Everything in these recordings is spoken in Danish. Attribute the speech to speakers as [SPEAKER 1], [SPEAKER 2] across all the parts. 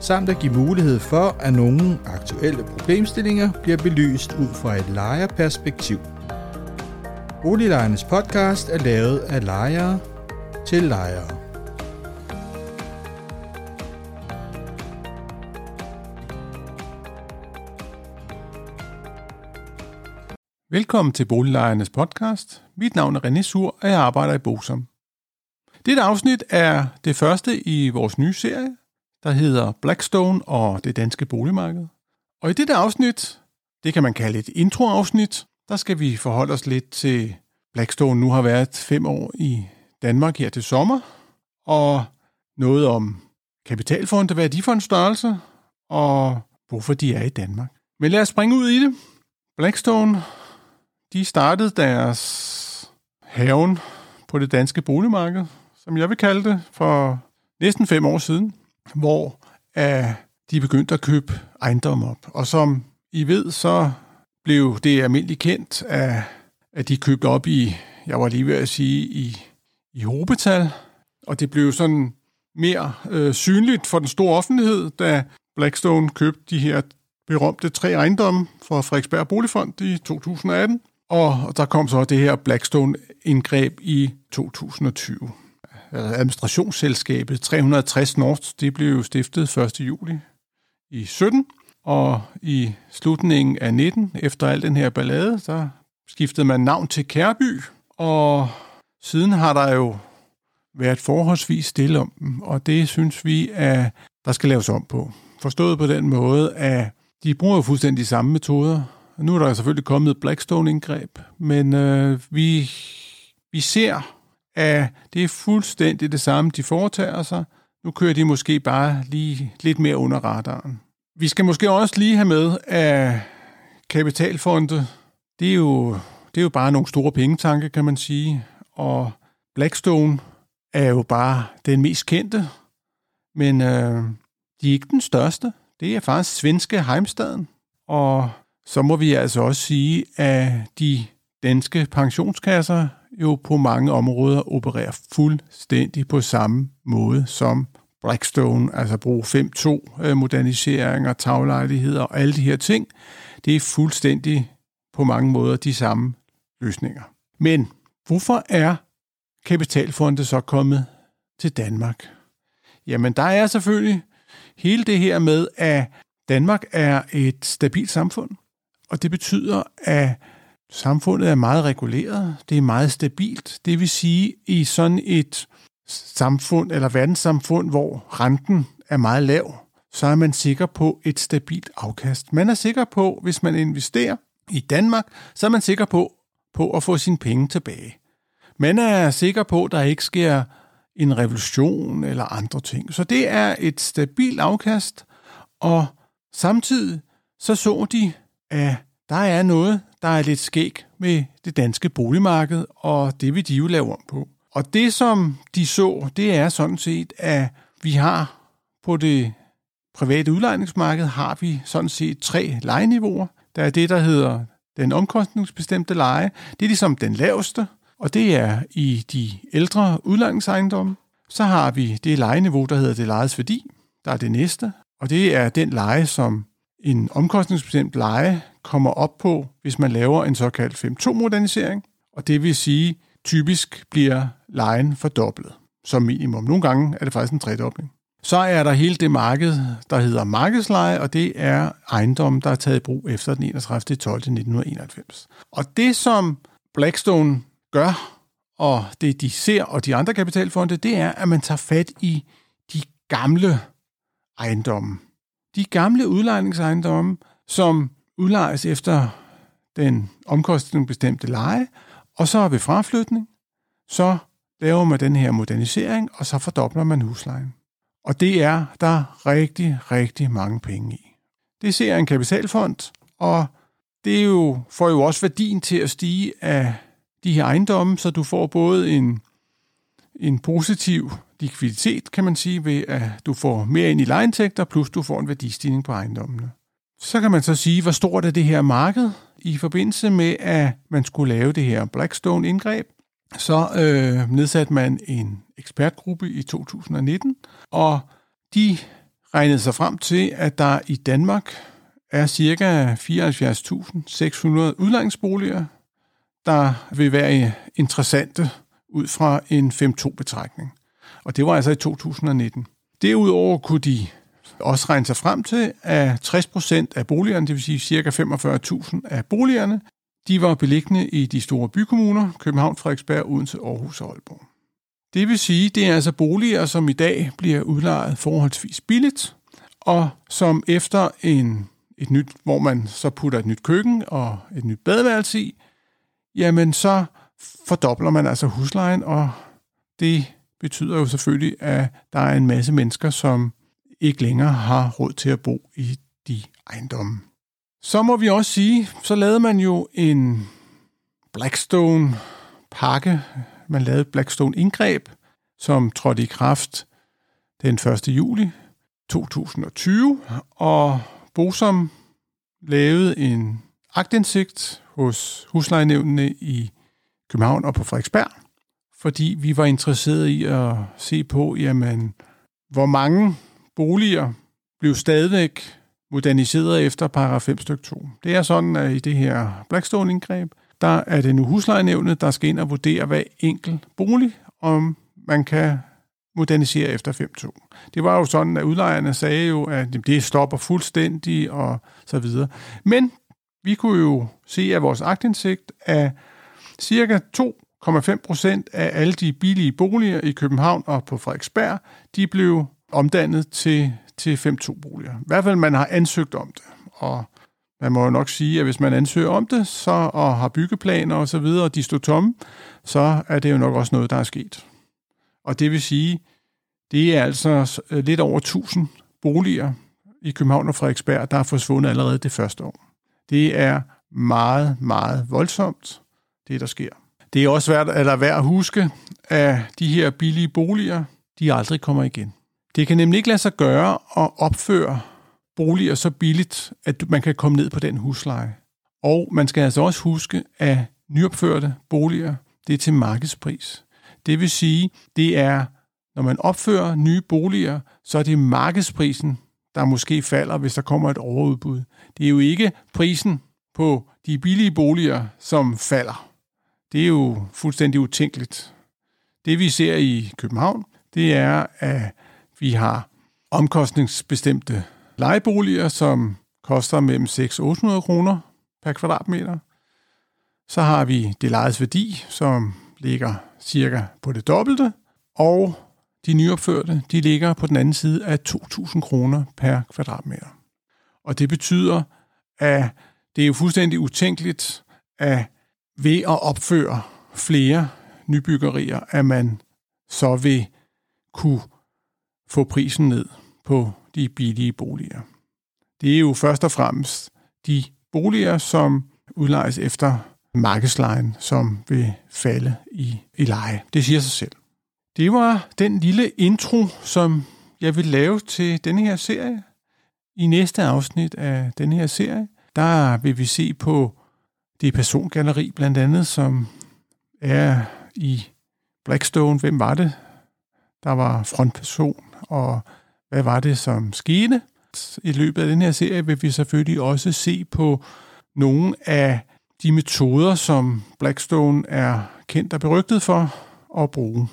[SPEAKER 1] samt at give mulighed for, at nogle aktuelle problemstillinger bliver belyst ud fra et lejerperspektiv. Boliglejernes podcast er lavet af lejere til lejere.
[SPEAKER 2] Velkommen til Boliglejernes podcast. Mit navn er René Sur, og jeg arbejder i Bosom. Dette afsnit er det første i vores nye serie, der hedder Blackstone og det danske boligmarked. Og i dette afsnit, det kan man kalde et introafsnit, der skal vi forholde os lidt til Blackstone nu har været fem år i Danmark her til sommer, og noget om kapitalfonde, hvad er de for en størrelse, og hvorfor de er i Danmark. Men lad os springe ud i det. Blackstone, de startede deres haven på det danske boligmarked, som jeg vil kalde det, for næsten fem år siden hvor uh, de begyndte at købe ejendom op. Og som I ved, så blev det almindeligt kendt, at, at de købte op i, jeg var lige ved at sige, i, i hobetal. Og det blev sådan mere øh, synligt for den store offentlighed, da Blackstone købte de her berømte tre ejendomme fra Frederiksberg Boligfond i 2018. Og der kom så det her Blackstone-indgreb i 2020 administrationsselskabet 360 North, det blev jo stiftet 1. juli i 17, og i slutningen af 19, efter al den her ballade, så skiftede man navn til Kærby, og siden har der jo været forholdsvis stille om dem, og det synes vi, at der skal laves om på. Forstået på den måde, at de bruger jo fuldstændig de samme metoder. Nu er der selvfølgelig kommet Blackstone-indgreb, men øh, vi, vi ser at det er fuldstændig det samme, de foretager sig. Nu kører de måske bare lige lidt mere under radaren. Vi skal måske også lige have med, at kapitalfonde, det er jo, det er jo bare nogle store pengetanke, kan man sige. Og Blackstone er jo bare den mest kendte, men øh, de er ikke den største. Det er faktisk svenske Heimstaden. Og så må vi altså også sige, at de danske pensionskasser jo på mange områder opererer fuldstændig på samme måde som Blackstone, altså bruge 5.2 øh, moderniseringer, taglejligheder og alle de her ting. Det er fuldstændig på mange måder de samme løsninger. Men hvorfor er kapitalfonde så kommet til Danmark? Jamen, der er selvfølgelig hele det her med, at Danmark er et stabilt samfund, og det betyder, at Samfundet er meget reguleret, det er meget stabilt. Det vil sige, i sådan et samfund eller verdenssamfund, hvor renten er meget lav, så er man sikker på et stabilt afkast. Man er sikker på, hvis man investerer i Danmark, så er man sikker på, på at få sine penge tilbage. Man er sikker på, at der ikke sker en revolution eller andre ting. Så det er et stabilt afkast, og samtidig så så de, at der er noget, der er lidt skæg med det danske boligmarked, og det vil de jo lave om på. Og det, som de så, det er sådan set, at vi har på det private udlejningsmarked, har vi sådan set tre lejeniveauer. Der er det, der hedder den omkostningsbestemte leje. Det er ligesom den laveste, og det er i de ældre udlejningsejendomme. Så har vi det lejeniveau, der hedder det lejes værdi. Der er det næste, og det er den leje, som en omkostningsbestemt leje kommer op på, hvis man laver en såkaldt 5.2-modernisering, og det vil sige, typisk bliver lejen fordoblet som minimum. Nogle gange er det faktisk en tredobling. Så er der hele det marked, der hedder markedsleje, og det er ejendom, der er taget i brug efter den 31. 12. 1991. Og det, som Blackstone gør, og det de ser, og de andre kapitalfonde, det er, at man tager fat i de gamle ejendomme. De gamle udlejningsejendomme, som udlejes efter den omkostningsbestemte leje, og så ved fraflytning, så laver man den her modernisering, og så fordobler man huslejen. Og det er der rigtig, rigtig mange penge i. Det ser en kapitalfond, og det er jo, får jo også værdien til at stige af de her ejendomme, så du får både en, en positiv likviditet, kan man sige, ved at du får mere ind i lejeindtægter, plus du får en værdistigning på ejendommene. Så kan man så sige, hvor stort er det her marked? I forbindelse med, at man skulle lave det her Blackstone-indgreb, så øh, nedsatte man en ekspertgruppe i 2019, og de regnede sig frem til, at der i Danmark er ca. 74.600 udlejningsboliger, der vil være øh, interessante ud fra en 5-2-betragtning. Og det var altså i 2019. Derudover kunne de også regne sig frem til, at 60 procent af boligerne, det vil sige ca. 45.000 af boligerne, de var beliggende i de store bykommuner, København, Frederiksberg, Odense, Aarhus og Aalborg. Det vil sige, det er altså boliger, som i dag bliver udlejet forholdsvis billigt, og som efter en, et nyt, hvor man så putter et nyt køkken og et nyt badeværelse i, jamen så fordobler man altså huslejen, og det betyder jo selvfølgelig, at der er en masse mennesker, som ikke længere har råd til at bo i de ejendomme. Så må vi også sige, så lavede man jo en Blackstone-pakke. Man lavede Blackstone-indgreb, som trådte i kraft den 1. juli 2020, og Bosom lavede en agtindsigt hos huslejenævnene i København og på Frederiksberg, fordi vi var interesserede i at se på, jamen, hvor mange boliger blev stadigvæk moderniseret efter paragraf 5 stykke 2. Det er sådan, at i det her Blackstone-indgreb, der er det nu huslejenævnet, der skal ind og vurdere hver enkelt bolig, om man kan modernisere efter 5.2. Det var jo sådan, at udlejerne sagde jo, at det stopper fuldstændig og så videre. Men vi kunne jo se af vores agtindsigt, at cirka 2,5 procent af alle de billige boliger i København og på Frederiksberg, de blev omdannet til, til 5-2-boliger. I hvert fald, man har ansøgt om det. Og man må jo nok sige, at hvis man ansøger om det, så, og har byggeplaner og så videre, og de står tomme, så er det jo nok også noget, der er sket. Og det vil sige, det er altså øh, lidt over 1000 boliger i København og Frederiksberg, der er forsvundet allerede det første år. Det er meget, meget voldsomt, det der sker. Det er også værd, eller værd at huske, at de her billige boliger, de aldrig kommer igen. Det kan nemlig ikke lade sig gøre at opføre boliger så billigt, at man kan komme ned på den husleje. Og man skal altså også huske, at nyopførte boliger, det er til markedspris. Det vil sige, det er, når man opfører nye boliger, så er det markedsprisen, der måske falder, hvis der kommer et overudbud. Det er jo ikke prisen på de billige boliger, som falder. Det er jo fuldstændig utænkeligt. Det vi ser i København, det er, at vi har omkostningsbestemte lejeboliger, som koster mellem 6 og 800 kroner per kvadratmeter. Så har vi det lejes værdi, som ligger cirka på det dobbelte, og de nyopførte, de ligger på den anden side af 2.000 kroner per kvadratmeter. Og det betyder, at det er jo fuldstændig utænkeligt, at ved at opføre flere nybyggerier, at man så vil kunne få prisen ned på de billige boliger. Det er jo først og fremmest de boliger, som udlejes efter markedslejen, som vil falde i, i leje. Det siger sig selv. Det var den lille intro, som jeg vil lave til denne her serie. I næste afsnit af denne her serie, der vil vi se på det persongalleri blandt andet, som er i Blackstone. Hvem var det, der var frontperson, og hvad var det, som skete? I løbet af den her serie vil vi selvfølgelig også se på nogle af de metoder, som Blackstone er kendt og berygtet for at bruge.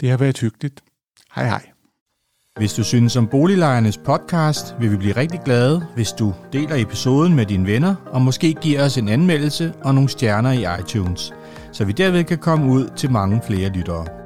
[SPEAKER 2] Det har været hyggeligt. Hej hej.
[SPEAKER 1] Hvis du synes om Boliglejernes podcast, vil vi blive rigtig glade, hvis du deler episoden med dine venner, og måske giver os en anmeldelse og nogle stjerner i iTunes, så vi derved kan komme ud til mange flere lyttere.